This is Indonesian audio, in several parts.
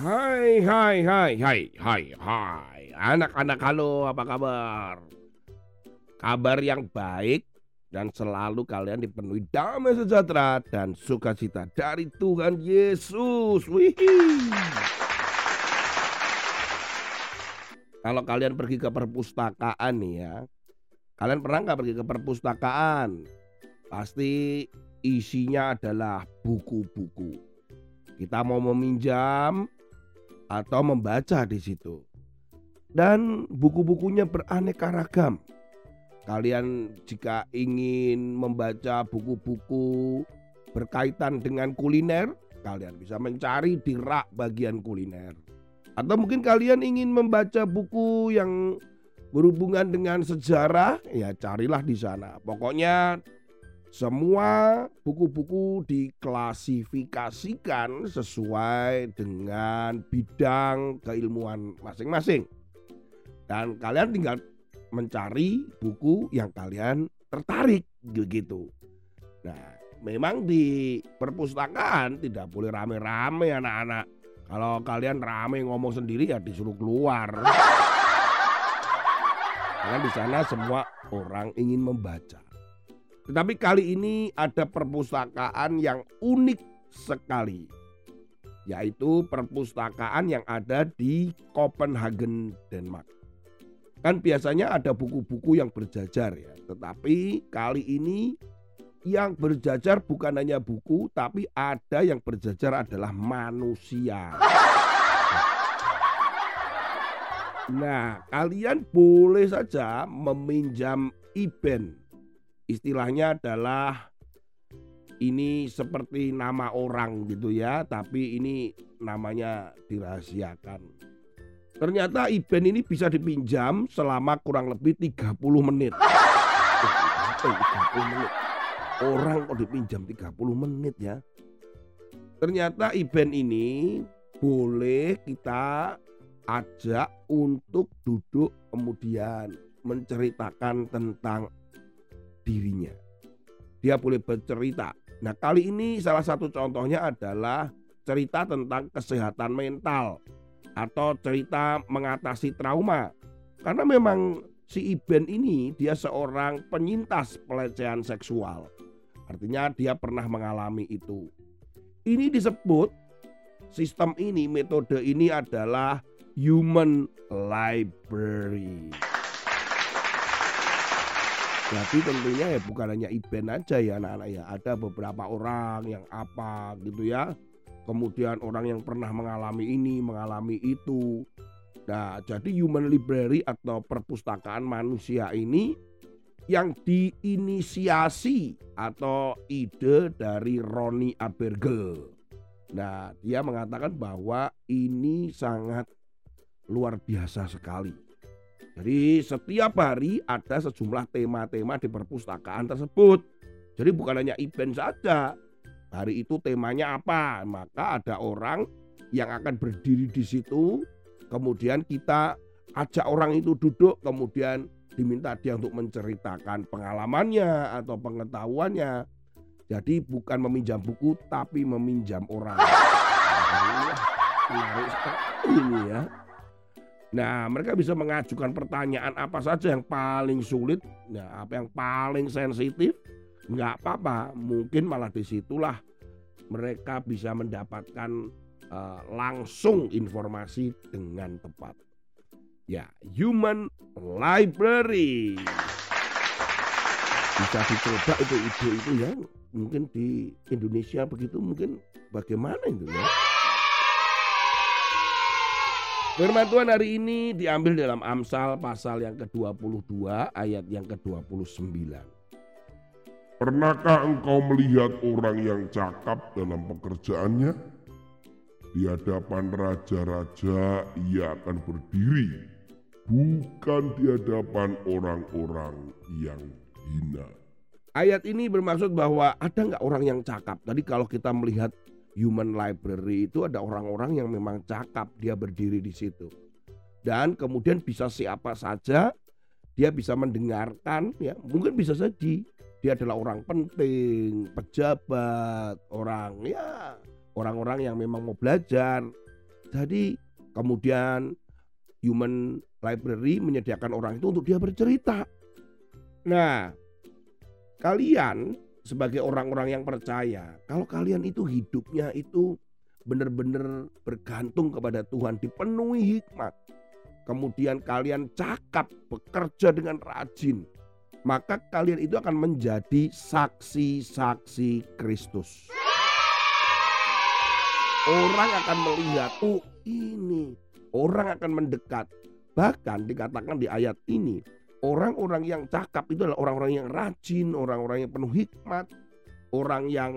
Hai, hai, hai, hai, hai, hai. Anak-anak halo, apa kabar? Kabar yang baik dan selalu kalian dipenuhi damai sejahtera dan sukacita dari Tuhan Yesus. Wih. Kalau kalian pergi ke perpustakaan nih ya, kalian pernah nggak pergi ke perpustakaan? Pasti isinya adalah buku-buku. Kita mau meminjam atau membaca di situ. Dan buku-bukunya beraneka ragam. Kalian jika ingin membaca buku-buku berkaitan dengan kuliner, kalian bisa mencari di rak bagian kuliner. Atau mungkin kalian ingin membaca buku yang berhubungan dengan sejarah, ya carilah di sana. Pokoknya semua buku-buku diklasifikasikan sesuai dengan bidang keilmuan masing-masing. Dan kalian tinggal mencari buku yang kalian tertarik gitu. Nah, memang di perpustakaan tidak boleh rame-rame anak-anak. Kalau kalian rame ngomong sendiri ya disuruh keluar. Karena di sana semua orang ingin membaca. Tetapi kali ini ada perpustakaan yang unik sekali. Yaitu perpustakaan yang ada di Copenhagen, Denmark. Kan biasanya ada buku-buku yang berjajar ya. Tetapi kali ini yang berjajar bukan hanya buku, tapi ada yang berjajar adalah manusia. Nah, kalian boleh saja meminjam e-band istilahnya adalah ini seperti nama orang gitu ya, tapi ini namanya dirahasiakan. Ternyata event ini bisa dipinjam selama kurang lebih 30 menit. Oh, 30 menit. Orang kok dipinjam 30 menit ya. Ternyata event ini boleh kita ajak untuk duduk kemudian menceritakan tentang dirinya. Dia boleh bercerita. Nah, kali ini salah satu contohnya adalah cerita tentang kesehatan mental atau cerita mengatasi trauma. Karena memang si Iben ini dia seorang penyintas pelecehan seksual. Artinya dia pernah mengalami itu. Ini disebut sistem ini, metode ini adalah human library. Jadi tentunya ya bukan hanya event aja ya anak-anak ya. Ada beberapa orang yang apa gitu ya. Kemudian orang yang pernah mengalami ini, mengalami itu. Nah, jadi human library atau perpustakaan manusia ini yang diinisiasi atau ide dari Ronnie Abergel. Nah, dia mengatakan bahwa ini sangat luar biasa sekali. Jadi setiap hari ada sejumlah tema-tema di perpustakaan tersebut. Jadi bukan hanya event saja. Hari itu temanya apa? Maka ada orang yang akan berdiri di situ. Kemudian kita ajak orang itu duduk. Kemudian diminta dia untuk menceritakan pengalamannya atau pengetahuannya. Jadi bukan meminjam buku tapi meminjam orang. Nah, menarik sekali ini ya. Nah, mereka bisa mengajukan pertanyaan apa saja yang paling sulit, ya, apa yang paling sensitif, nggak apa-apa. Mungkin malah di situlah mereka bisa mendapatkan uh, langsung informasi dengan tepat. Ya, human library bisa dicoba itu ide itu ya. Mungkin di Indonesia begitu, mungkin bagaimana itu ya? Firman Tuhan hari ini diambil dalam Amsal pasal yang ke-22 ayat yang ke-29. Pernahkah engkau melihat orang yang cakap dalam pekerjaannya? Di hadapan raja-raja ia akan berdiri, bukan di hadapan orang-orang yang hina. Ayat ini bermaksud bahwa ada nggak orang yang cakap? Tadi kalau kita melihat human library itu ada orang-orang yang memang cakap dia berdiri di situ. Dan kemudian bisa siapa saja dia bisa mendengarkan ya, mungkin bisa jadi dia adalah orang penting, pejabat, orang ya orang-orang yang memang mau belajar. Jadi kemudian human library menyediakan orang itu untuk dia bercerita. Nah, kalian sebagai orang-orang yang percaya, kalau kalian itu hidupnya itu benar-benar bergantung kepada Tuhan, dipenuhi hikmat. Kemudian kalian cakap, bekerja dengan rajin, maka kalian itu akan menjadi saksi-saksi Kristus. Orang akan melihat, oh ini, orang akan mendekat. Bahkan dikatakan di ayat ini, orang-orang yang cakap itu adalah orang-orang yang rajin, orang-orang yang penuh hikmat, orang yang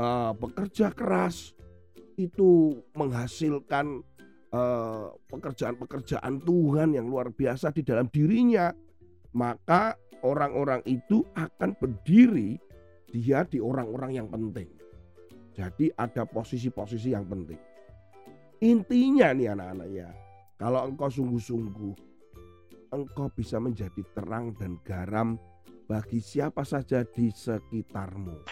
uh, bekerja keras, itu menghasilkan uh, pekerjaan-pekerjaan Tuhan yang luar biasa di dalam dirinya, maka orang-orang itu akan berdiri dia di orang-orang yang penting. Jadi ada posisi-posisi yang penting. Intinya nih anak-anak ya, kalau engkau sungguh-sungguh, engkau bisa menjadi terang dan garam bagi siapa saja di sekitarmu.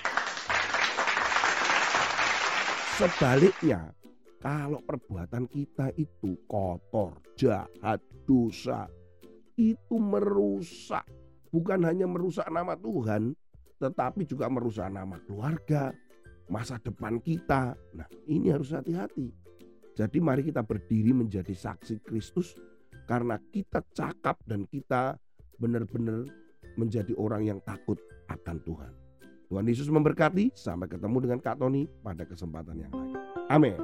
Sebaliknya, kalau perbuatan kita itu kotor, jahat, dosa, itu merusak. Bukan hanya merusak nama Tuhan, tetapi juga merusak nama keluarga, masa depan kita. Nah, ini harus hati-hati. Jadi mari kita berdiri menjadi saksi Kristus karena kita cakap dan kita benar-benar menjadi orang yang takut akan Tuhan. Tuhan Yesus memberkati. Sampai ketemu dengan Kak Tony pada kesempatan yang lain. Amin.